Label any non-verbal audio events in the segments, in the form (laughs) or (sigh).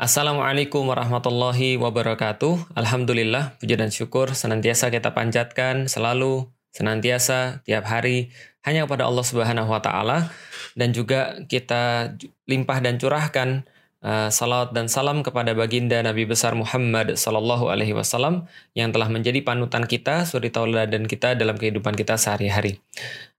Assalamualaikum warahmatullahi wabarakatuh. Alhamdulillah, puji dan syukur senantiasa kita panjatkan selalu, senantiasa, tiap hari hanya kepada Allah Subhanahu wa taala dan juga kita limpah dan curahkan Uh, salawat dan salam kepada baginda Nabi besar Muhammad Sallallahu Alaihi Wasallam yang telah menjadi panutan kita, suri tauladan kita dalam kehidupan kita sehari-hari.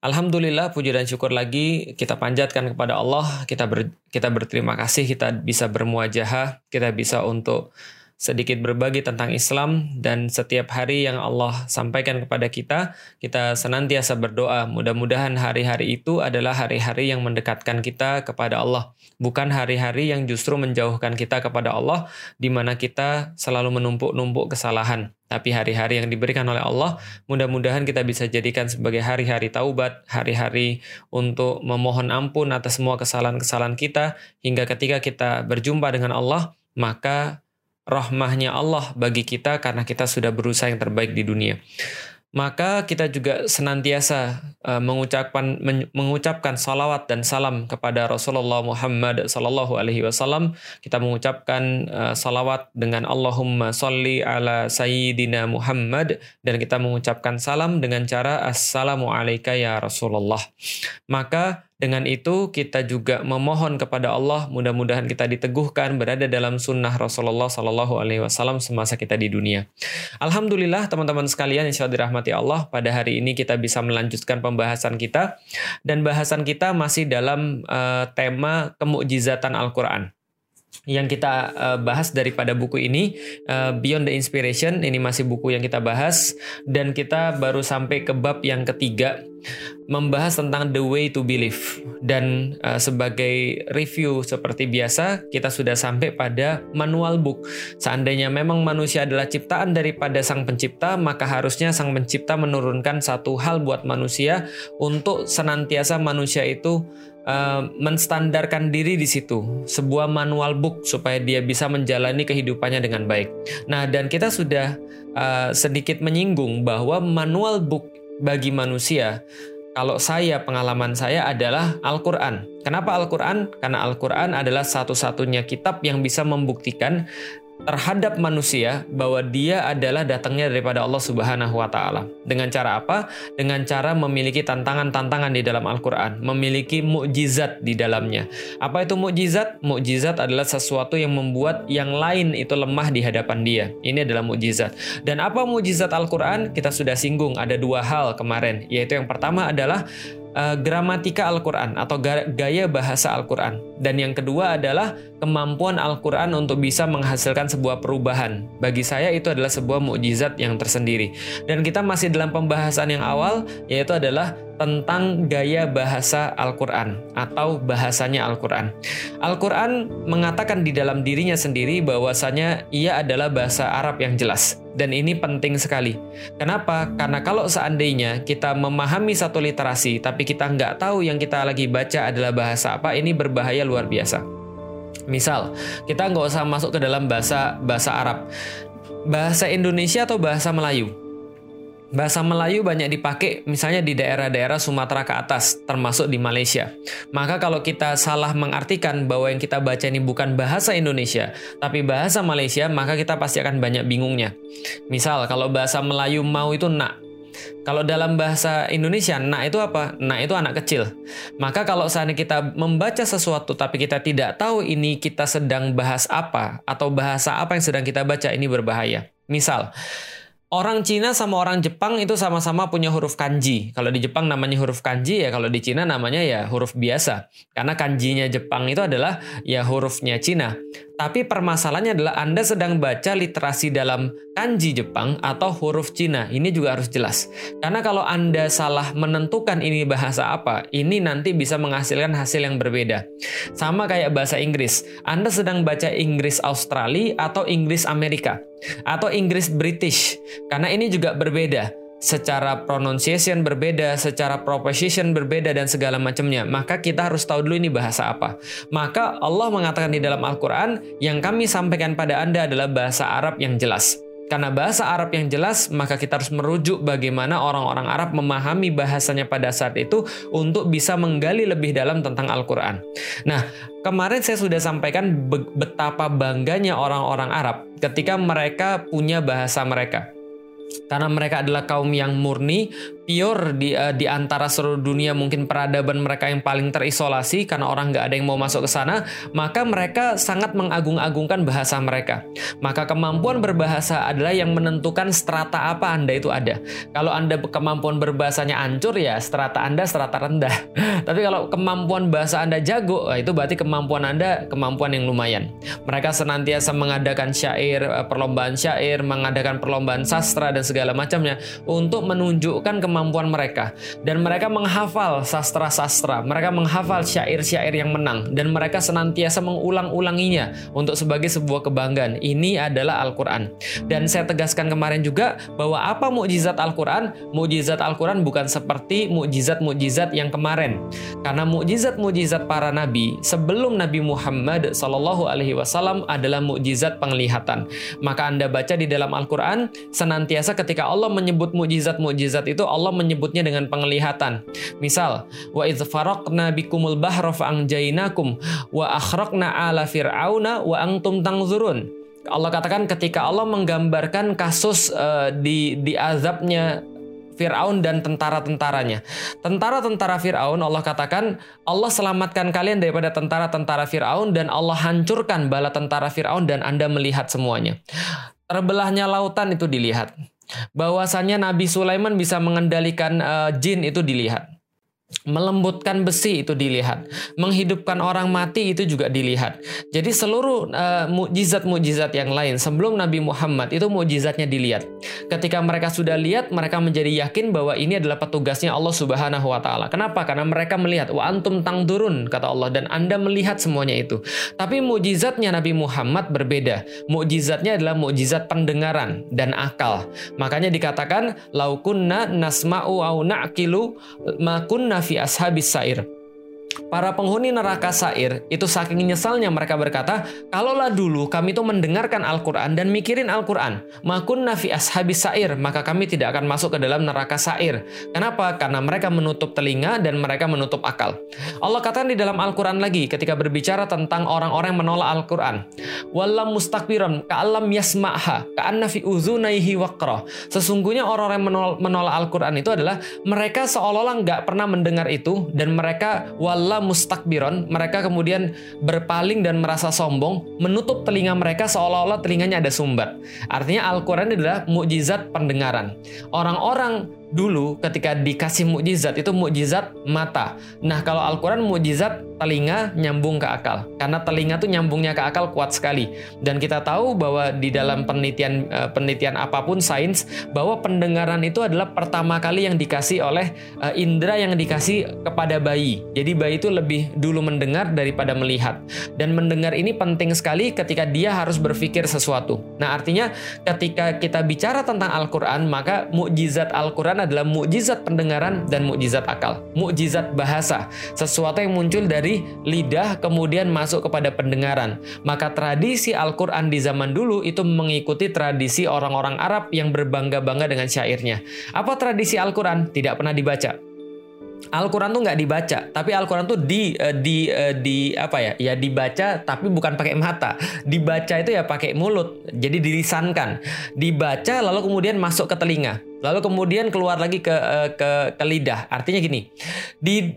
Alhamdulillah, puji dan syukur lagi kita panjatkan kepada Allah. Kita ber, kita berterima kasih kita bisa bermuajahah, kita bisa untuk sedikit berbagi tentang Islam dan setiap hari yang Allah sampaikan kepada kita, kita senantiasa berdoa. Mudah-mudahan hari-hari itu adalah hari-hari yang mendekatkan kita kepada Allah, bukan hari-hari yang justru menjauhkan kita kepada Allah di mana kita selalu menumpuk-numpuk kesalahan. Tapi hari-hari yang diberikan oleh Allah, mudah-mudahan kita bisa jadikan sebagai hari-hari taubat, hari-hari untuk memohon ampun atas semua kesalahan-kesalahan kita, hingga ketika kita berjumpa dengan Allah, maka rahmahnya Allah bagi kita karena kita sudah berusaha yang terbaik di dunia. Maka kita juga senantiasa uh, mengucapkan men, mengucapkan salawat dan salam kepada Rasulullah Muhammad Sallallahu Alaihi Wasallam. Kita mengucapkan uh, salawat dengan Allahumma salli ala Sayyidina Muhammad dan kita mengucapkan salam dengan cara Assalamu alayka ya Rasulullah. Maka dengan itu kita juga memohon kepada Allah mudah-mudahan kita diteguhkan berada dalam sunnah Rasulullah Sallallahu Alaihi Wasallam semasa kita di dunia. Alhamdulillah teman-teman sekalian Allah dirahmati Allah pada hari ini kita bisa melanjutkan pembahasan kita dan bahasan kita masih dalam uh, tema kemukjizatan Al-Quran yang kita uh, bahas daripada buku ini uh, Beyond the Inspiration. Ini masih buku yang kita bahas. Dan kita baru sampai ke bab yang ketiga membahas tentang the way to believe. Dan uh, sebagai review seperti biasa kita sudah sampai pada manual book. Seandainya memang manusia adalah ciptaan daripada sang pencipta maka harusnya sang pencipta menurunkan satu hal buat manusia untuk senantiasa manusia itu uh, menstandarkan diri di situ, sebuah manual book supaya dia bisa menjalani kehidupannya dengan baik. Nah, dan kita sudah uh, sedikit menyinggung bahwa manual book bagi manusia kalau saya pengalaman saya adalah Al-Qur'an. Kenapa Al-Qur'an? Karena Al-Qur'an adalah satu-satunya kitab yang bisa membuktikan terhadap manusia bahwa dia adalah datangnya daripada Allah Subhanahu wa taala. Dengan cara apa? Dengan cara memiliki tantangan-tantangan di dalam Al-Qur'an, memiliki mukjizat di dalamnya. Apa itu mukjizat? Mukjizat adalah sesuatu yang membuat yang lain itu lemah di hadapan dia. Ini adalah mukjizat. Dan apa mukjizat Al-Qur'an? Kita sudah singgung ada dua hal kemarin, yaitu yang pertama adalah uh, gramatika Al-Quran atau gaya bahasa Al-Quran. Dan yang kedua adalah kemampuan Al-Quran untuk bisa menghasilkan sebuah perubahan. Bagi saya itu adalah sebuah mukjizat yang tersendiri. Dan kita masih dalam pembahasan yang awal, yaitu adalah tentang gaya bahasa Al-Quran atau bahasanya Al-Quran. Al-Quran mengatakan di dalam dirinya sendiri bahwasanya ia adalah bahasa Arab yang jelas. Dan ini penting sekali. Kenapa? Karena kalau seandainya kita memahami satu literasi, tapi kita nggak tahu yang kita lagi baca adalah bahasa apa, ini berbahaya biasa. Misal, kita nggak usah masuk ke dalam bahasa bahasa Arab, bahasa Indonesia atau bahasa Melayu Bahasa Melayu banyak dipakai misalnya di daerah-daerah Sumatera ke atas, termasuk di Malaysia. Maka kalau kita salah mengartikan bahwa yang kita baca ini bukan bahasa Indonesia, tapi bahasa Malaysia, maka kita pasti akan banyak bingungnya. Misal kalau bahasa Melayu mau itu nak, kalau dalam bahasa Indonesia, nak itu apa? Nak itu anak kecil. Maka kalau saat kita membaca sesuatu tapi kita tidak tahu ini kita sedang bahas apa atau bahasa apa yang sedang kita baca, ini berbahaya. Misal, Orang Cina sama orang Jepang itu sama-sama punya huruf kanji. Kalau di Jepang namanya huruf kanji ya, kalau di Cina namanya ya huruf biasa. Karena kanjinya Jepang itu adalah ya hurufnya Cina. Tapi permasalahannya adalah Anda sedang baca literasi dalam kanji Jepang atau huruf Cina. Ini juga harus jelas. Karena kalau Anda salah menentukan ini bahasa apa, ini nanti bisa menghasilkan hasil yang berbeda. Sama kayak bahasa Inggris. Anda sedang baca Inggris Australia atau Inggris Amerika atau Inggris British. Karena ini juga berbeda secara pronunciation berbeda, secara proposition berbeda dan segala macamnya. Maka kita harus tahu dulu ini bahasa apa. Maka Allah mengatakan di dalam Al-Qur'an yang kami sampaikan pada Anda adalah bahasa Arab yang jelas. Karena bahasa Arab yang jelas, maka kita harus merujuk bagaimana orang-orang Arab memahami bahasanya pada saat itu untuk bisa menggali lebih dalam tentang Al-Quran. Nah, kemarin saya sudah sampaikan betapa bangganya orang-orang Arab ketika mereka punya bahasa mereka karena mereka adalah kaum yang murni, pure di uh, di antara seluruh dunia mungkin peradaban mereka yang paling terisolasi karena orang nggak ada yang mau masuk ke sana maka mereka sangat mengagung-agungkan bahasa mereka. Maka kemampuan berbahasa adalah yang menentukan strata apa anda itu ada. Kalau anda kemampuan berbahasanya ancur ya strata anda strata rendah. (laughs) Tapi kalau kemampuan bahasa anda jago itu berarti kemampuan anda kemampuan yang lumayan. Mereka senantiasa mengadakan syair eh, perlombaan syair mengadakan perlombaan sastra dan segala macamnya untuk menunjukkan kemampuan kemampuan mereka dan mereka menghafal sastra-sastra, mereka menghafal syair-syair yang menang dan mereka senantiasa mengulang-ulanginya untuk sebagai sebuah kebanggaan. Ini adalah Al-Qur'an. Dan saya tegaskan kemarin juga bahwa apa mukjizat Al-Qur'an? Mukjizat Al-Qur'an bukan seperti mukjizat-mukjizat yang kemarin. Karena mukjizat-mukjizat para nabi sebelum Nabi Muhammad Shallallahu alaihi wasallam adalah mukjizat penglihatan. Maka Anda baca di dalam Al-Qur'an senantiasa ketika Allah menyebut mukjizat-mukjizat itu Allah Allah menyebutnya dengan penglihatan. Misal, wa idz faraqna bikumul bahra fa'anjainakum wa akhraqna ala fir'auna wa antum tangzurun. Allah katakan ketika Allah menggambarkan kasus uh, di di azabnya Fir'aun dan tentara-tentaranya. Tentara-tentara Fir'aun Allah katakan Allah selamatkan kalian daripada tentara-tentara Fir'aun dan Allah hancurkan bala tentara Fir'aun dan Anda melihat semuanya. Terbelahnya lautan itu dilihat bahwasanya Nabi Sulaiman bisa mengendalikan uh, jin itu dilihat melembutkan besi itu dilihat, menghidupkan orang mati itu juga dilihat. Jadi seluruh uh, mukjizat-mukjizat yang lain sebelum Nabi Muhammad itu mukjizatnya dilihat. Ketika mereka sudah lihat, mereka menjadi yakin bahwa ini adalah petugasnya Allah Subhanahu wa taala. Kenapa? Karena mereka melihat wa antum turun kata Allah dan Anda melihat semuanya itu. Tapi mukjizatnya Nabi Muhammad berbeda. Mukjizatnya adalah mukjizat pendengaran dan akal. Makanya dikatakan laukunna nasma'u au na'kilu makunna fi ashabis sair Para penghuni neraka Sair itu saking nyesalnya mereka berkata, kalaulah dulu kami itu mendengarkan Al-Quran dan mikirin Al-Quran, makun nafi ashabis Sair, maka kami tidak akan masuk ke dalam neraka Sair. Kenapa? Karena mereka menutup telinga dan mereka menutup akal. Allah katakan di dalam Al-Quran lagi ketika berbicara tentang orang-orang yang menolak Al-Quran. Wallam mustakbiran ka'alam yasma'ha ka'anna fi uzunaihi waqra. Sesungguhnya orang-orang yang menolak Al-Quran itu adalah mereka seolah-olah nggak pernah mendengar itu dan mereka wallam mustakbiron, mereka kemudian berpaling dan merasa sombong, menutup telinga mereka seolah-olah telinganya ada sumbat. Artinya Al-Quran adalah mukjizat pendengaran. Orang-orang dulu ketika dikasih mukjizat itu mukjizat mata. Nah, kalau Al-Qur'an mukjizat telinga nyambung ke akal. Karena telinga tuh nyambungnya ke akal kuat sekali. Dan kita tahu bahwa di dalam penelitian uh, penelitian apa pun sains bahwa pendengaran itu adalah pertama kali yang dikasih oleh uh, indera yang dikasih kepada bayi. Jadi bayi itu lebih dulu mendengar daripada melihat. Dan mendengar ini penting sekali ketika dia harus berpikir sesuatu. Nah, artinya ketika kita bicara tentang Al-Qur'an, maka mukjizat Al-Qur'an adalah mukjizat pendengaran dan mukjizat akal, mukjizat bahasa, sesuatu yang muncul dari lidah kemudian masuk kepada pendengaran. Maka tradisi Al-Qur'an di zaman dulu itu mengikuti tradisi orang-orang Arab yang berbangga-bangga dengan syairnya. Apa tradisi Al-Qur'an? Tidak pernah dibaca Al-Quran tuh nggak dibaca, tapi Al-Quran tuh di uh, di uh, di apa ya? Ya dibaca tapi bukan pakai mata. Dibaca itu ya pakai mulut. Jadi dilisankan. Dibaca lalu kemudian masuk ke telinga. Lalu kemudian keluar lagi ke uh, ke ke lidah. Artinya gini. Di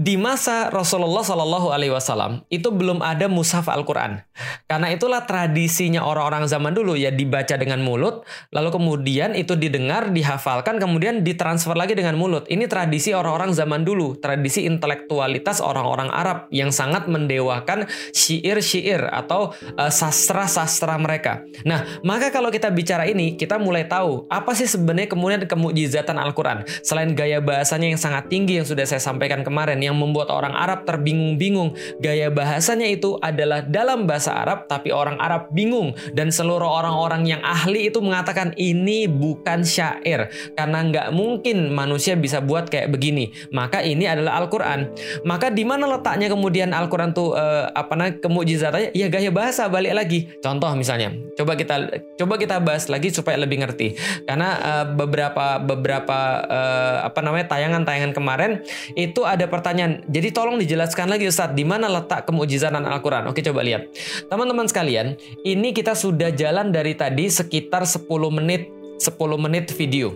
di masa Rasulullah Shallallahu Alaihi Wasallam itu belum ada mushaf Al-Quran. Karena itulah tradisinya orang-orang zaman dulu ya dibaca dengan mulut, lalu kemudian itu didengar, dihafalkan, kemudian ditransfer lagi dengan mulut. Ini tradisi orang-orang zaman dulu, tradisi intelektualitas orang-orang Arab yang sangat mendewakan syair-syair atau uh, sastra-sastra mereka. Nah, maka kalau kita bicara ini, kita mulai tahu apa sih sebenarnya kemudian kemujizatan Al-Quran. Selain gaya bahasanya yang sangat tinggi yang sudah saya sampaikan kemarin, yang membuat orang Arab terbingung-bingung. Gaya bahasanya itu adalah dalam bahasa Arab, tapi orang Arab bingung. Dan seluruh orang-orang yang ahli itu mengatakan ini bukan syair. Karena nggak mungkin manusia bisa buat kayak begini. Maka ini adalah Al-Quran. Maka di mana letaknya kemudian Al-Quran tuh uh, apa namanya kemujizatannya? Ya gaya bahasa balik lagi. Contoh misalnya, coba kita coba kita bahas lagi supaya lebih ngerti. Karena uh, beberapa beberapa uh, apa namanya tayangan-tayangan kemarin itu ada pertanyaan. Jadi tolong dijelaskan lagi Ustaz, di mana letak kemujizatan Al-Quran? Oke, coba lihat. Teman-teman sekalian, ini kita sudah jalan dari tadi sekitar 10 menit 10 menit video.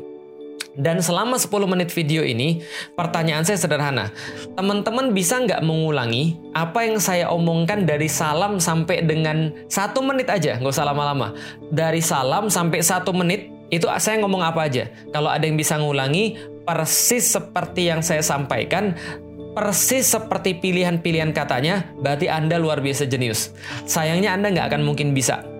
Dan selama 10 menit video ini, pertanyaan saya sederhana. Teman-teman bisa nggak mengulangi apa yang saya omongkan dari salam sampai dengan satu menit aja, nggak usah lama-lama. Dari salam sampai satu menit, itu saya ngomong apa aja. Kalau ada yang bisa ngulangi, persis seperti yang saya sampaikan, persis seperti pilihan-pilihan katanya, berarti Anda luar biasa jenius. Sayangnya Anda nggak akan mungkin bisa.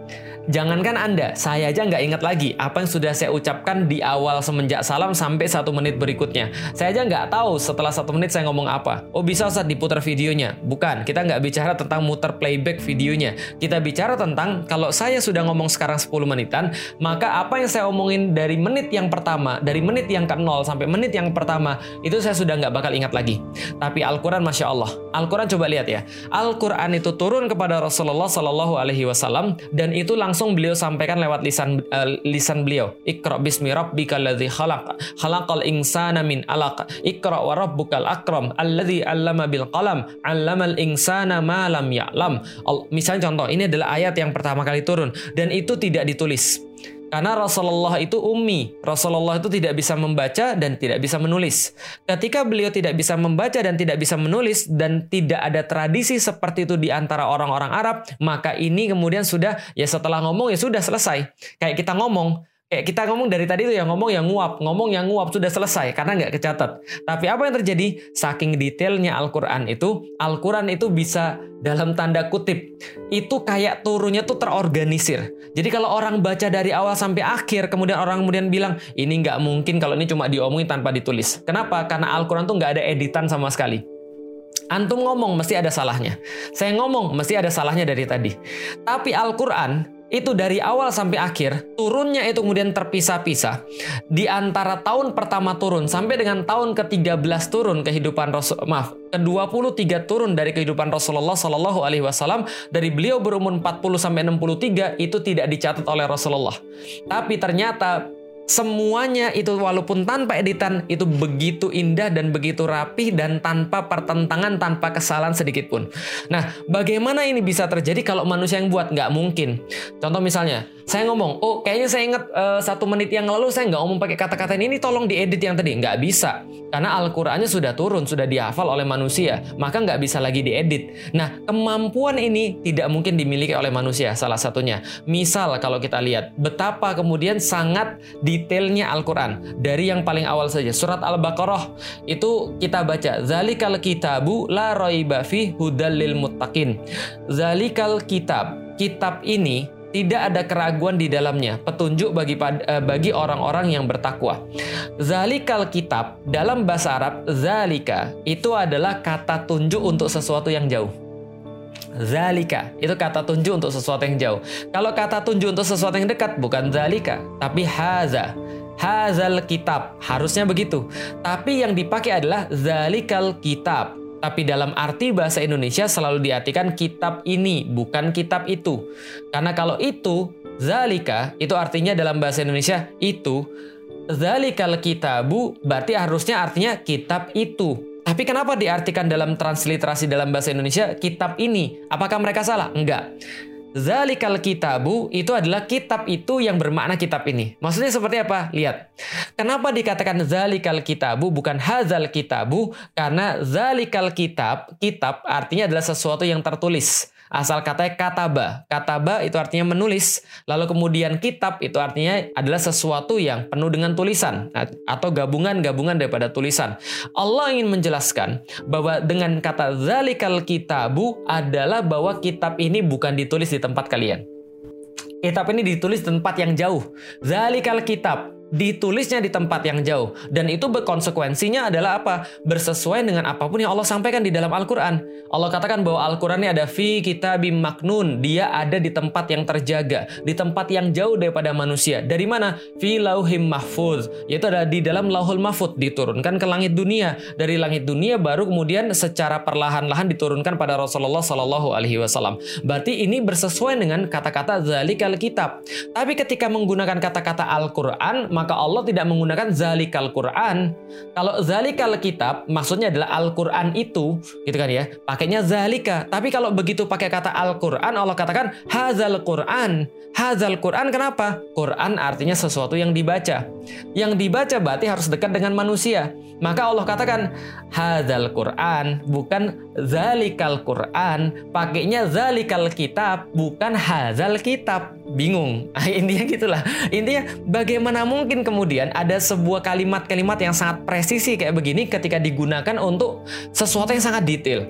Jangankan Anda, saya aja nggak ingat lagi apa yang sudah saya ucapkan di awal semenjak salam sampai satu menit berikutnya. Saya aja nggak tahu setelah satu menit saya ngomong apa. Oh bisa saat diputar videonya? Bukan, kita nggak bicara tentang muter playback videonya. Kita bicara tentang kalau saya sudah ngomong sekarang 10 menitan, maka apa yang saya omongin dari menit yang pertama, dari menit yang ke 0 sampai menit yang pertama, itu saya sudah nggak bakal ingat lagi. Tapi Al-Quran, Masya Allah. Al-Quran coba lihat ya. Al-Quran itu turun kepada Rasulullah Sallallahu Alaihi Wasallam dan itu langsung langsung beliau sampaikan lewat lisan uh, lisan beliau. Iqra bismi rabbikal ladzi khalaq. Khalaqal insana min alaq. Iqra wa rabbukal akram alladzi 'allama bil qalam. 'Allamal insana ma lam ya'lam. Misalnya contoh, ini adalah ayat yang pertama kali turun dan itu tidak ditulis. Karena Rasulullah itu ummi. Rasulullah itu tidak bisa membaca dan tidak bisa menulis. Ketika beliau tidak bisa membaca dan tidak bisa menulis dan tidak ada tradisi seperti itu di antara orang-orang Arab, maka ini kemudian sudah ya setelah ngomong ya sudah selesai. Kayak kita ngomong, Kayak kita ngomong dari tadi tuh yang ngomong yang nguap, ngomong yang nguap sudah selesai karena nggak kecatat. Tapi apa yang terjadi? Saking detailnya Al-Quran itu, Al-Quran itu bisa dalam tanda kutip itu kayak turunnya tuh terorganisir. Jadi kalau orang baca dari awal sampai akhir, kemudian orang kemudian bilang ini nggak mungkin kalau ini cuma diomongin tanpa ditulis. Kenapa? Karena Al-Quran tuh nggak ada editan sama sekali. Antum ngomong mesti ada salahnya. Saya ngomong mesti ada salahnya dari tadi. Tapi Al-Quran itu dari awal sampai akhir, turunnya itu kemudian terpisah-pisah. Di antara tahun pertama turun sampai dengan tahun ke-13 turun kehidupan Rasul, maaf, ke-23 turun dari kehidupan Rasulullah Shallallahu alaihi wasallam dari beliau berumur 40 sampai 63 itu tidak dicatat oleh Rasulullah. Tapi ternyata Semuanya itu walaupun tanpa editan itu begitu indah dan begitu rapih dan tanpa pertentangan, tanpa kesalahan sedikit pun. Nah, bagaimana ini bisa terjadi kalau manusia yang buat? Nggak mungkin. Contoh misalnya, saya ngomong, oh kayaknya saya ingat uh, satu menit yang lalu saya nggak ngomong pakai kata-kata ini, tolong diedit yang tadi. Nggak bisa. Karena Al-Qurannya sudah turun, sudah dihafal oleh manusia. Maka nggak bisa lagi diedit. Nah, kemampuan ini tidak mungkin dimiliki oleh manusia, salah satunya. Misal kalau kita lihat, betapa kemudian sangat detailnya Al-Quran. Dari yang paling awal saja, surat Al-Baqarah, itu kita baca, Zalikal kitabu la roiba fi hudal lil muttaqin. Zalikal kitab, kitab ini tidak ada keraguan di dalamnya, petunjuk bagi eh, bagi orang-orang yang bertakwa. Zalikal kitab dalam bahasa Arab zalika itu adalah kata tunjuk untuk sesuatu yang jauh. Zalika itu kata tunjuk untuk sesuatu yang jauh. Kalau kata tunjuk untuk sesuatu yang dekat bukan zalika, tapi haza. Hazal kitab harusnya begitu. Tapi yang dipakai adalah zalikal kitab tapi dalam arti bahasa Indonesia selalu diartikan kitab ini, bukan kitab itu. Karena kalau itu, zalika, itu artinya dalam bahasa Indonesia itu, zalikal kitabu, berarti harusnya artinya kitab itu. Tapi kenapa diartikan dalam transliterasi dalam bahasa Indonesia kitab ini? Apakah mereka salah? Enggak. Zalikal kitabu itu adalah kitab itu yang bermakna kitab ini. Maksudnya seperti apa? Lihat. Kenapa dikatakan zalikal kitabu bukan hazal kitabu? Karena zalikal kitab, kitab artinya adalah sesuatu yang tertulis. Asal katanya kataba. Kataba itu artinya menulis. Lalu kemudian kitab itu artinya adalah sesuatu yang penuh dengan tulisan atau gabungan-gabungan daripada tulisan. Allah ingin menjelaskan bahwa dengan kata zalikal kitabu adalah bahwa kitab ini bukan ditulis di tempat kalian. Kitab ini ditulis di tempat yang jauh. Zalikal kitab ditulisnya di tempat yang jauh. Dan itu berkonsekuensinya adalah apa? Bersesuai dengan apa pun yang Allah sampaikan di dalam Al-Quran. Allah katakan bahwa Al-Quran ini ada fi kitabim maknun. Dia ada di tempat yang terjaga. Di tempat yang jauh daripada manusia. Dari mana? Fi lauhim mahfuz. Yaitu ada di dalam lauhul mahfud. Diturunkan ke langit dunia. Dari langit dunia baru kemudian secara perlahan-lahan diturunkan pada Rasulullah Sallallahu Alaihi Wasallam. Berarti ini bersesuai dengan kata-kata zalikal kitab. Tapi ketika menggunakan kata-kata Al-Quran, Allah tidak menggunakan zalikal Quran. Kalau zalikal kitab, maksudnya adalah Al-Quran itu, gitu kan ya, pakainya zalika. Tapi kalau begitu pakai kata Al-Quran, Allah katakan hazal Quran. Hazal Quran kenapa? Quran artinya sesuatu yang dibaca. Yang dibaca berarti harus dekat dengan manusia. Maka Allah katakan hazal Quran, bukan zalikal Quran. Pakainya zalikal kitab, bukan hazal kitab bingung. (laughs) Intinya gitulah. Intinya bagaimana mungkin kemudian ada sebuah kalimat-kalimat yang sangat presisi kayak begini ketika digunakan untuk sesuatu yang sangat detail.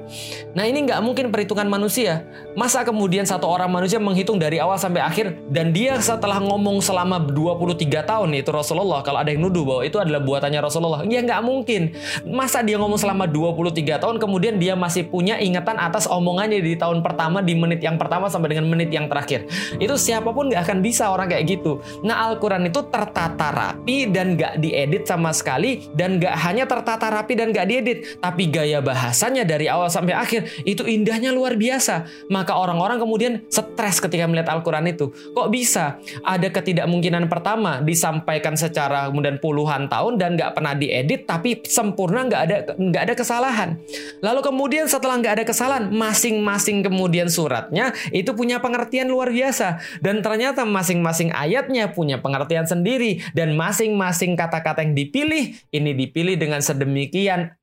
Nah ini nggak mungkin perhitungan manusia. Masa kemudian satu orang manusia menghitung dari awal sampai akhir dan dia setelah ngomong selama 23 tahun itu Rasulullah kalau ada yang nuduh bahwa itu adalah buatannya Rasulullah. Ya nggak mungkin. Masa dia ngomong selama 23 tahun kemudian dia masih punya ingatan atas omongannya di tahun pertama di menit yang pertama sampai dengan menit yang terakhir. Itu siapa pun nggak akan bisa orang kayak gitu. Nah Al-Quran itu tertata rapi dan nggak diedit sama sekali dan nggak hanya tertata rapi dan nggak diedit, tapi gaya bahasanya dari awal sampai akhir itu indahnya luar biasa. Maka orang-orang kemudian stres ketika melihat Al-Quran itu. Kok bisa ada ketidakmungkinan pertama disampaikan secara kemudian puluhan tahun dan nggak pernah diedit tapi sempurna nggak ada nggak ada kesalahan. Lalu kemudian setelah nggak ada kesalahan masing-masing kemudian suratnya itu punya pengertian luar biasa. Dan ternyata masing-masing ayatnya punya pengertian sendiri. Dan masing-masing kata-kata yang dipilih ini dipilih dengan sedemikian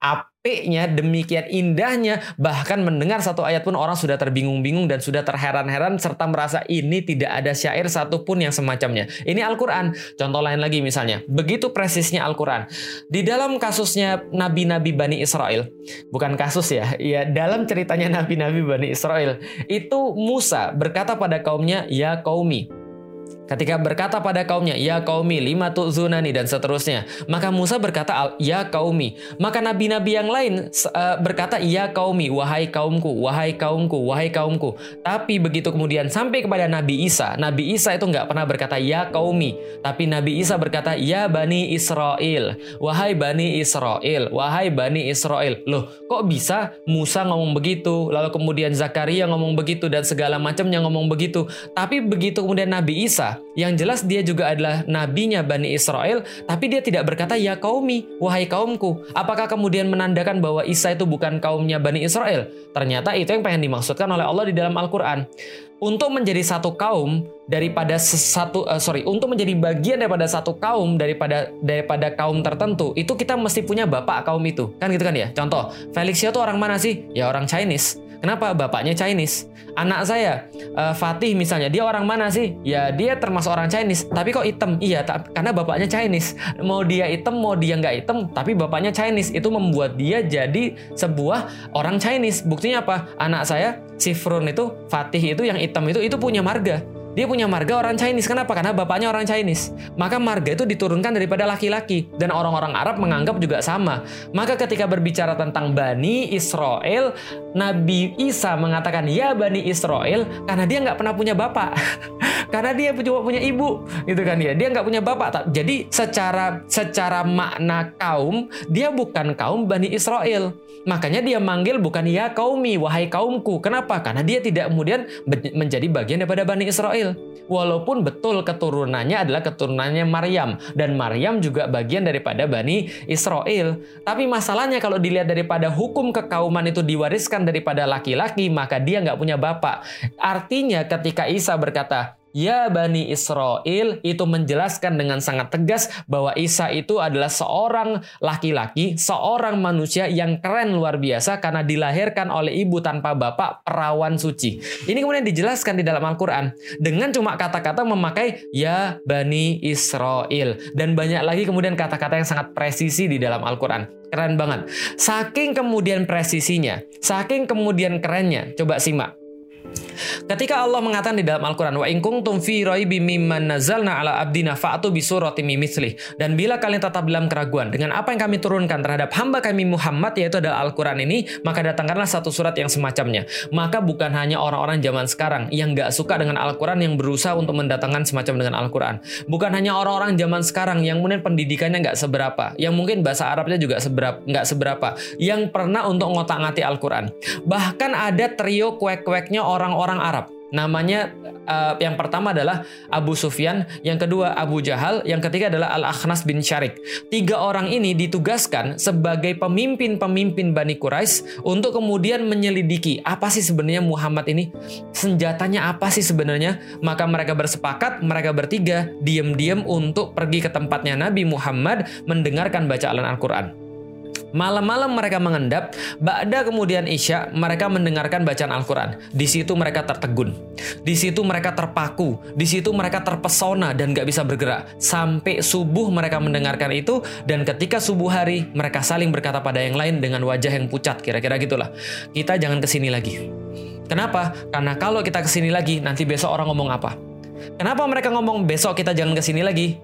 apiknya, demikian indahnya bahkan mendengar satu ayat pun orang sudah terbingung-bingung dan sudah terheran-heran serta merasa ini tidak ada syair satupun yang semacamnya. Ini Al-Qur'an. Contoh lain lagi misalnya, begitu presisnya Al-Qur'an. Di dalam kasusnya nabi-nabi Bani Israel, bukan kasus ya, ya dalam ceritanya nabi-nabi Bani Israel, itu Musa berkata pada kaumnya, "Ya kaumi, Ketika berkata pada kaumnya, Ya kaumi, lima zunani dan seterusnya. Maka Musa berkata, Ya kaumi. Maka nabi-nabi yang lain uh, berkata, Ya kaumi, wahai kaumku, wahai kaumku, wahai kaumku. Tapi begitu kemudian sampai kepada Nabi Isa, Nabi Isa itu nggak pernah berkata, Ya kaumi. Tapi Nabi Isa berkata, Ya Bani Israel. Wahai Bani Israel, wahai Bani Israel. Loh, kok bisa Musa ngomong begitu, lalu kemudian Zakaria ngomong begitu, dan segala macamnya ngomong begitu. Tapi begitu kemudian Nabi Isa, yang jelas dia juga adalah nabinya Bani Israel, tapi dia tidak berkata ya kaumi, wahai kaumku. Apakah kemudian menandakan bahwa Isa itu bukan kaumnya Bani Israel? Ternyata itu yang pengen dimaksudkan oleh Allah di dalam Al-Quran. Untuk menjadi satu kaum daripada satu uh, sorry untuk menjadi bagian daripada satu kaum daripada daripada kaum tertentu itu kita mesti punya bapak kaum itu kan gitu kan ya contoh Felixia itu orang mana sih ya orang Chinese Kenapa? Bapaknya Chinese. Anak saya, uh, Fatih misalnya, dia orang mana sih? Ya dia termasuk orang Chinese. Tapi kok hitam? Iya, karena bapaknya Chinese. Mau dia hitam, mau dia nggak hitam, tapi bapaknya Chinese. Itu membuat dia jadi sebuah orang Chinese. Buktinya apa? Anak saya, si Frun itu, Fatih itu yang hitam itu, itu punya marga. Dia punya marga orang Chinese. Kenapa? Karena bapaknya orang Chinese. Maka marga itu diturunkan daripada laki-laki. Dan orang-orang Arab menganggap juga sama. Maka ketika berbicara tentang Bani Israel, Nabi Isa mengatakan, ya Bani Israel, karena dia nggak pernah punya bapak. (laughs) karena dia cuma punya ibu. Gitu kan ya. Dia nggak punya bapak. Jadi secara secara makna kaum, dia bukan kaum Bani Israel. Makanya dia manggil bukan ya kaumi, wahai kaumku. Kenapa? Karena dia tidak kemudian menjadi bagian daripada Bani Israel. Walaupun betul keturunannya adalah keturunannya Maryam. Dan Maryam juga bagian daripada Bani Israel. Tapi masalahnya kalau dilihat daripada hukum kekauman itu diwariskan daripada laki-laki, maka dia nggak punya bapak. Artinya ketika Isa berkata, Ya Bani Israel itu menjelaskan dengan sangat tegas bahwa Isa itu adalah seorang laki-laki, seorang manusia yang keren luar biasa karena dilahirkan oleh ibu tanpa bapak perawan suci. Ini kemudian dijelaskan di dalam Al-Quran dengan cuma kata-kata memakai Ya Bani Israel. Dan banyak lagi kemudian kata-kata yang sangat presisi di dalam Al-Quran. Keren banget. Saking kemudian presisinya, saking kemudian kerennya, coba simak. Ketika Allah mengatakan di dalam Al-Quran, wa ingkung tum fi raibi mimman nazalna ala abdina fa'atu bisurati mimithli. Dan bila kalian tetap dalam keraguan dengan apa yang kami turunkan terhadap hamba kami Muhammad yaitu adalah Al-Quran ini, maka datangkanlah satu surat yang semacamnya. Maka bukan hanya orang-orang zaman sekarang yang gak suka dengan Al-Quran yang berusaha untuk mendatangkan semacam dengan Al-Quran. Bukan hanya orang-orang zaman sekarang yang mungkin pendidikannya nggak seberapa, yang mungkin bahasa Arabnya juga seberapa, nggak seberapa, yang pernah untuk ngotak-ngatik Al-Quran. Bahkan ada trio kuek-kueknya orang-orang Arab. Namanya uh, yang pertama adalah Abu Sufyan, yang kedua Abu Jahal, yang ketiga adalah Al-Akhnas bin Syarik. Tiga orang ini ditugaskan sebagai pemimpin-pemimpin Bani Quraisy untuk kemudian menyelidiki apa sih sebenarnya Muhammad ini, senjatanya apa sih sebenarnya. Maka mereka bersepakat, mereka bertiga diam-diam untuk pergi ke tempatnya Nabi Muhammad mendengarkan bacaan Al-Quran. Malam-malam mereka mengendap, Ba'da kemudian Isya mereka mendengarkan bacaan Al-Quran. Di situ mereka tertegun. Di situ mereka terpaku. Di situ mereka terpesona dan gak bisa bergerak. Sampai subuh mereka mendengarkan itu dan ketika subuh hari mereka saling berkata pada yang lain dengan wajah yang pucat. Kira-kira gitulah. Kita jangan ke sini lagi. Kenapa? Karena kalau kita ke sini lagi nanti besok orang ngomong apa? Kenapa mereka ngomong besok kita jangan ke sini lagi?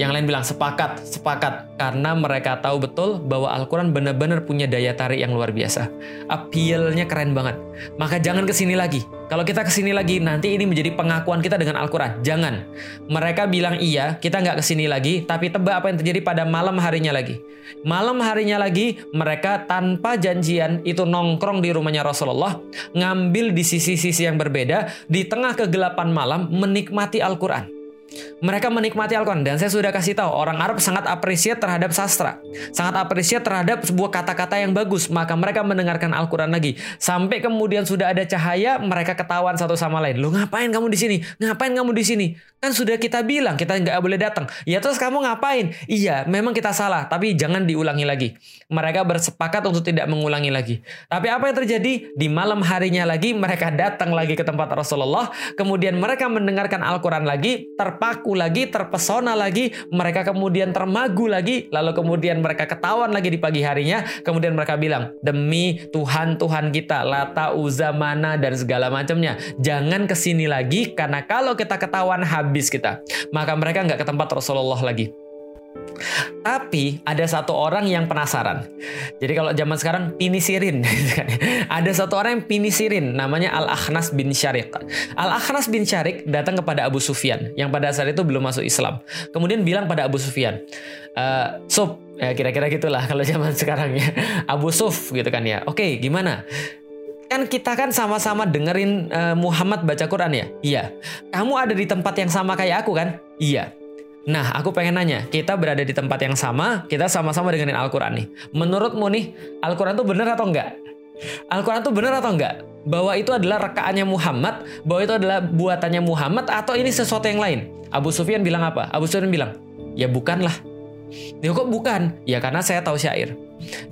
Yang lain bilang sepakat, sepakat. Karena mereka tahu betul bahwa Al-Quran benar-benar punya daya tarik yang luar biasa. Appeal-nya keren banget. Maka jangan ke sini lagi. Kalau kita ke sini lagi, nanti ini menjadi pengakuan kita dengan Al-Quran. Jangan. Mereka bilang iya, kita nggak ke sini lagi, tapi tebak apa yang terjadi pada malam harinya lagi. Malam harinya lagi, mereka tanpa janjian itu nongkrong di rumahnya Rasulullah, ngambil di sisi-sisi yang berbeda, di tengah kegelapan malam, menikmati Al-Quran. Mereka menikmati Al-Quran dan saya sudah kasih tahu orang Arab sangat apresiat terhadap sastra, sangat apresiat terhadap sebuah kata-kata yang bagus. Maka mereka mendengarkan Al-Quran lagi sampai kemudian sudah ada cahaya, mereka ketahuan satu sama lain. Lo ngapain kamu di sini? Ngapain kamu di sini? Kan sudah kita bilang kita nggak boleh datang. Ya terus kamu ngapain? Iya, memang kita salah, tapi jangan diulangi lagi. Mereka bersepakat untuk tidak mengulangi lagi. Tapi apa yang terjadi di malam harinya lagi mereka datang lagi ke tempat Rasulullah, kemudian mereka mendengarkan Al-Quran lagi, ter terpaku lagi, terpesona lagi, mereka kemudian termagu lagi, lalu kemudian mereka ketahuan lagi di pagi harinya, kemudian mereka bilang, demi Tuhan Tuhan kita, Lata, Uza, Mana, dan segala macamnya, jangan ke sini lagi, karena kalau kita ketahuan habis kita. Maka mereka nggak ke tempat Rasulullah lagi. Tapi ada satu orang yang penasaran. Jadi kalau zaman sekarang pinisirin. (laughs) ada satu orang yang pinisirin namanya Al-Akhnas bin Syarik. Al-Akhnas bin Syarik datang kepada Abu Sufyan yang pada saat itu belum masuk Islam. Kemudian bilang pada Abu Sufyan, e, Suf, ya kira-kira gitulah kalau zaman (laughs) sekarang ya. Abu Suf gitu kan ya. Oke, gimana? kan kita kan sama-sama dengerin uh, Muhammad baca Quran ya? Iya. Kamu ada di tempat yang sama kayak aku kan? Iya. Nah, aku pengen nanya, kita berada di tempat yang sama, kita sama-sama dengerin Al-Quran nih. Menurutmu nih, Al-Quran tuh bener atau enggak? Al-Quran tuh bener atau enggak? Bahwa itu adalah rekaannya Muhammad, bahwa itu adalah buatannya Muhammad, atau ini sesuatu yang lain? Abu Sufyan bilang apa? Abu Sufyan bilang, ya bukanlah. Ya kok bukan? Ya karena saya tahu syair.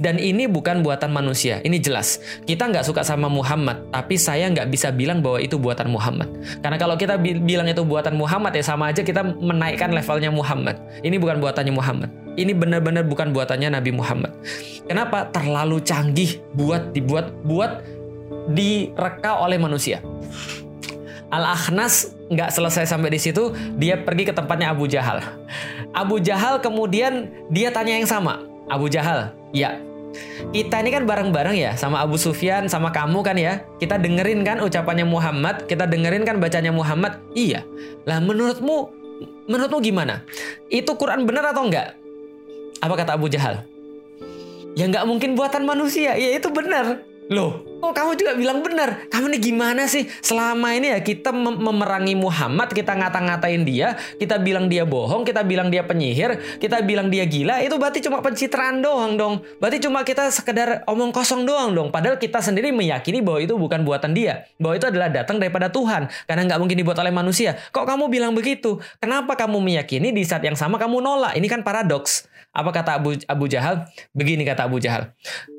Dan ini bukan buatan manusia, ini jelas. Kita nggak suka sama Muhammad, tapi saya nggak bisa bilang bahwa itu buatan Muhammad. Karena kalau kita bilang itu buatan Muhammad ya sama aja kita menaikkan levelnya Muhammad. Ini bukan buatannya Muhammad. Ini benar-benar bukan buatannya Nabi Muhammad. Kenapa? Terlalu canggih buat dibuat buat direka oleh manusia. Al-Akhnas nggak selesai sampai di situ, dia pergi ke tempatnya Abu Jahal. Abu Jahal kemudian dia tanya yang sama. Abu Jahal, ya. Kita ini kan bareng-bareng ya sama Abu Sufyan sama kamu kan ya. Kita dengerin kan ucapannya Muhammad, kita dengerin kan bacanya Muhammad. Iya. Lah menurutmu menurutmu gimana? Itu Quran benar atau enggak? Apa kata Abu Jahal? Ya nggak mungkin buatan manusia. Ya itu benar. Loh, kok kamu juga bilang benar? Kamu nih gimana sih? Selama ini ya kita mem memerangi Muhammad, kita ngata-ngatain dia, kita bilang dia bohong, kita bilang dia penyihir, kita bilang dia gila, itu berarti cuma pencitraan doang dong. Berarti cuma kita sekedar omong kosong doang dong. Padahal kita sendiri meyakini bahwa itu bukan buatan dia. Bahwa itu adalah datang daripada Tuhan. Karena nggak mungkin dibuat oleh manusia. Kok kamu bilang begitu? Kenapa kamu meyakini di saat yang sama kamu nolak? Ini kan paradoks. Apa kata Abu, Abu Jahal? Begini kata Abu Jahal.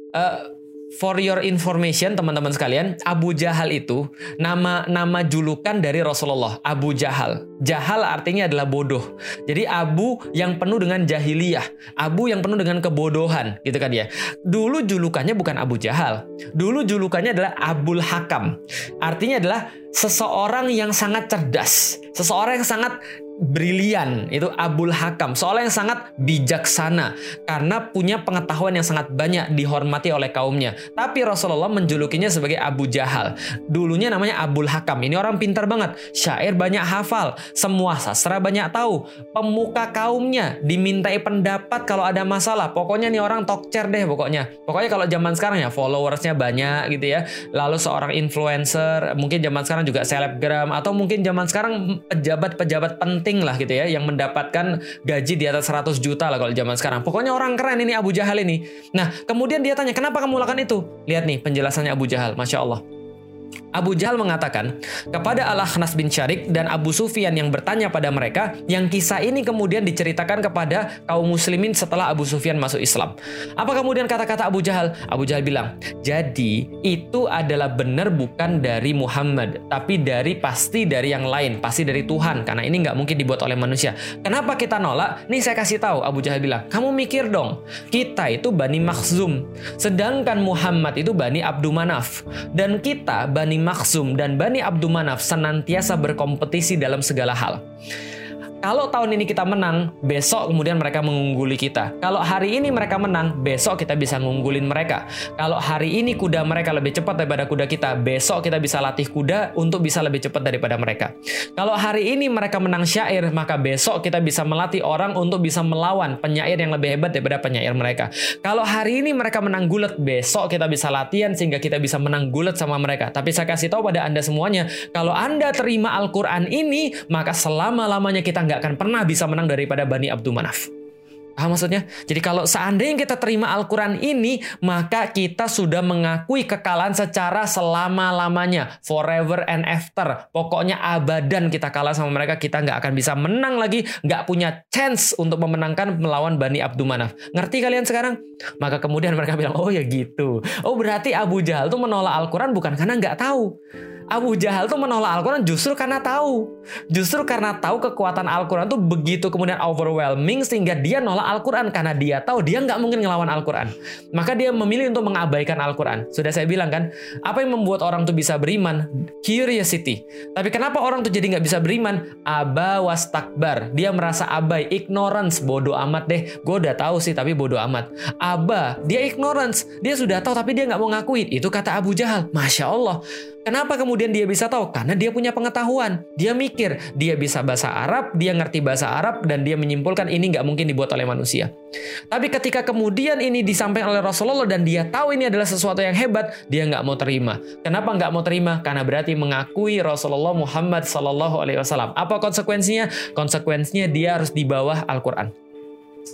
Uh, for your information teman-teman sekalian, Abu Jahal itu nama nama julukan dari Rasulullah, Abu Jahal. Jahal artinya adalah bodoh. Jadi Abu yang penuh dengan jahiliyah, Abu yang penuh dengan kebodohan, gitu kan ya. Dulu julukannya bukan Abu Jahal. Dulu julukannya adalah Abul Hakam. Artinya adalah seseorang yang sangat cerdas, seseorang yang sangat brilian itu Abul Hakam. Seorang yang sangat bijaksana karena punya pengetahuan yang sangat banyak dihormati oleh kaumnya. Tapi Rasulullah menjulukinya sebagai Abu Jahal. Dulunya namanya Abul Hakam. Ini orang pintar banget. Syair banyak hafal. Semua sastra banyak tahu. Pemuka kaumnya dimintai pendapat kalau ada masalah. Pokoknya nih orang tokcer deh pokoknya. Pokoknya kalau zaman sekarang ya followersnya banyak gitu ya. Lalu seorang influencer mungkin zaman sekarang juga selebgram atau mungkin zaman sekarang pejabat-pejabat penting penting lah gitu ya yang mendapatkan gaji di atas 100 juta lah kalau zaman sekarang. Pokoknya orang keren ini Abu Jahal ini. Nah, kemudian dia tanya, "Kenapa kamu lakukan itu?" Lihat nih penjelasannya Abu Jahal, Masya Allah. Abu Jahal mengatakan kepada Al-Akhnas bin Syarik dan Abu Sufyan yang bertanya pada mereka yang kisah ini kemudian diceritakan kepada kaum muslimin setelah Abu Sufyan masuk Islam. Apa kemudian kata-kata Abu Jahal? Abu Jahal bilang, jadi itu adalah benar bukan dari Muhammad, tapi dari pasti dari yang lain, pasti dari Tuhan, karena ini nggak mungkin dibuat oleh manusia. Kenapa kita nolak? Nih saya kasih tahu, Abu Jahal bilang, kamu mikir dong, kita itu Bani Makhzum, sedangkan Muhammad itu Bani Abdul Manaf, dan kita Bani Maksum dan Bani Abdumanaf senantiasa berkompetisi dalam segala hal. Kalau tahun ini kita menang, besok kemudian mereka mengungguli kita. Kalau hari ini mereka menang, besok kita bisa ngunggulin mereka. Kalau hari ini kuda mereka lebih cepat daripada kuda kita, besok kita bisa latih kuda untuk bisa lebih cepat daripada mereka. Kalau hari ini mereka menang syair, maka besok kita bisa melatih orang untuk bisa melawan penyair yang lebih hebat daripada penyair mereka. Kalau hari ini mereka menang gulat, besok kita bisa latihan sehingga kita bisa menang gulat sama mereka. Tapi saya kasih tahu pada Anda semuanya, kalau Anda terima Al-Quran ini, maka selama-lamanya kita nggak akan pernah bisa menang daripada Bani Abdul Manaf. Paham maksudnya? Jadi kalau seandainya kita terima Al-Quran ini, maka kita sudah mengakui kekalahan secara selama-lamanya. Forever and after. Pokoknya abadan kita kalah sama mereka, kita nggak akan bisa menang lagi, nggak punya chance untuk memenangkan melawan Bani Abdul Manaf. Ngerti kalian sekarang? Maka kemudian mereka bilang, oh ya gitu. Oh berarti Abu Jahal tuh menolak Al-Quran bukan karena nggak tahu. Abu Jahal tuh menolak Al-Quran justru karena tahu. Justru karena tahu kekuatan Al-Quran tuh begitu kemudian overwhelming sehingga dia nolak Al-Quran karena dia tahu dia nggak mungkin ngelawan Al-Quran. Maka dia memilih untuk mengabaikan Al-Quran. Sudah saya bilang kan, apa yang membuat orang tuh bisa beriman? Curiosity. Tapi kenapa orang tuh jadi nggak bisa beriman? Aba was takbar. Dia merasa abai, ignorance, bodoh amat deh. Gue udah tahu sih tapi bodoh amat. Aba, dia ignorance. Dia sudah tahu tapi dia nggak mau ngakuin. Itu kata Abu Jahal. Masya Allah. Kenapa kemudian dia bisa tahu? Karena dia punya pengetahuan. Dia mikir, dia bisa bahasa Arab, dia ngerti bahasa Arab, dan dia menyimpulkan ini nggak mungkin dibuat oleh manusia. Tapi ketika kemudian ini disampaikan oleh Rasulullah dan dia tahu ini adalah sesuatu yang hebat, dia nggak mau terima. Kenapa nggak mau terima? Karena berarti mengakui Rasulullah Muhammad Wasallam. Apa konsekuensinya? Konsekuensinya dia harus di bawah Al-Quran.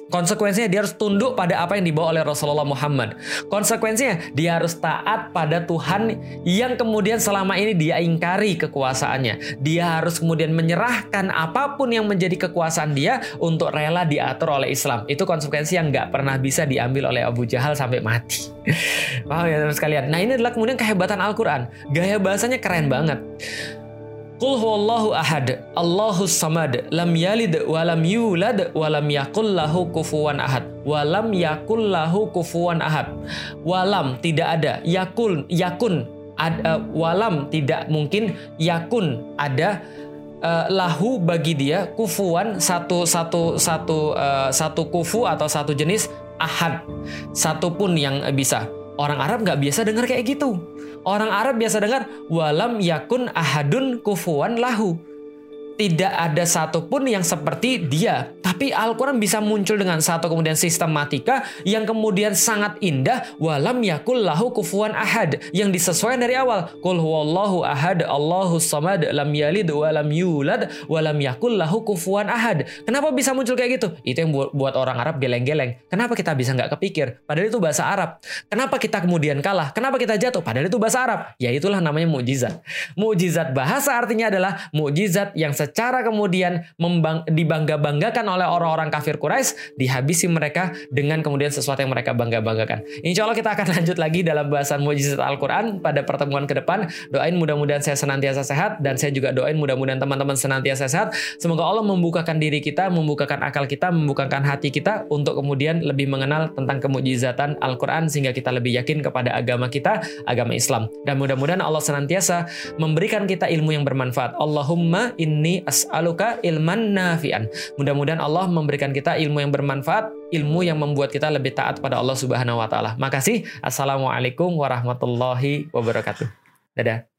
Konsekuensinya dia harus tunduk pada apa yang dibawa oleh Rasulullah Muhammad. Konsekuensinya dia harus taat pada Tuhan yang kemudian selama ini dia ingkari kekuasaannya. Dia harus kemudian menyerahkan apa pun yang menjadi kekuasaan dia untuk rela diatur oleh Islam. Itu konsekuensi yang nggak pernah bisa diambil oleh Abu Jahal sampai mati. (laughs) Paham ya teman sekalian? Nah ini adalah kemudian kehebatan Al-Quran. Gaya bahasanya keren banget. Qul huwallahu ahad, Allahus samad, lam yalid wa lam yulad wa lam yakul lahu kufuwan ahad. Wa lam yakul lahu kufuwan ahad. Walam tidak ada, yakul yakun ad, uh, walam tidak mungkin yakun ada uh, lahu bagi dia kufuan satu satu satu uh, satu kufu atau satu jenis ahad satu pun yang bisa orang Arab nggak biasa dengar kayak gitu Orang Arab biasa dengar walam yakun ahadun kufuan lahu tidak ada satupun yang seperti dia. Tapi Al-Quran bisa muncul dengan satu kemudian sistematika yang kemudian sangat indah. Walam yakul lahu kufuan ahad. Yang disesuaikan dari awal. Kul huwallahu ahad, Allahu samad, lam yalid, walam yulad, walam yakul lahu kufuan ahad. Kenapa bisa muncul kayak gitu? Itu yang buat, orang Arab geleng-geleng. Kenapa kita bisa nggak kepikir? Padahal itu bahasa Arab. Kenapa kita kemudian kalah? Kenapa kita jatuh? Padahal itu bahasa Arab. Ya itulah namanya mukjizat. Mukjizat bahasa artinya adalah mukjizat yang secara kemudian dibangga-banggakan oleh orang-orang kafir Quraisy, dihabisi mereka dengan kemudian sesuatu yang mereka bangga-banggakan. Insya Allah kita akan (laughs) lanjut lagi dalam bahasan mujizat Al-Quran pada pertemuan ke depan. Doain mudah-mudahan saya senantiasa sehat dan saya juga doain mudah-mudahan teman-teman senantiasa sehat. Semoga Allah membukakan diri kita, membukakan akal kita, membukakan hati kita untuk kemudian lebih mengenal tentang kemujizatan Al-Quran sehingga kita lebih yakin kepada agama kita, agama Islam. Dan mudah-mudahan Allah senantiasa memberikan kita ilmu yang bermanfaat. Allahumma inni as'aluka ilman nafi'an. Mudah-mudahan Allah memberikan kita ilmu yang bermanfaat, ilmu yang membuat kita lebih taat pada Allah Subhanahu wa taala. Makasih. Assalamualaikum warahmatullahi wabarakatuh. Dadah.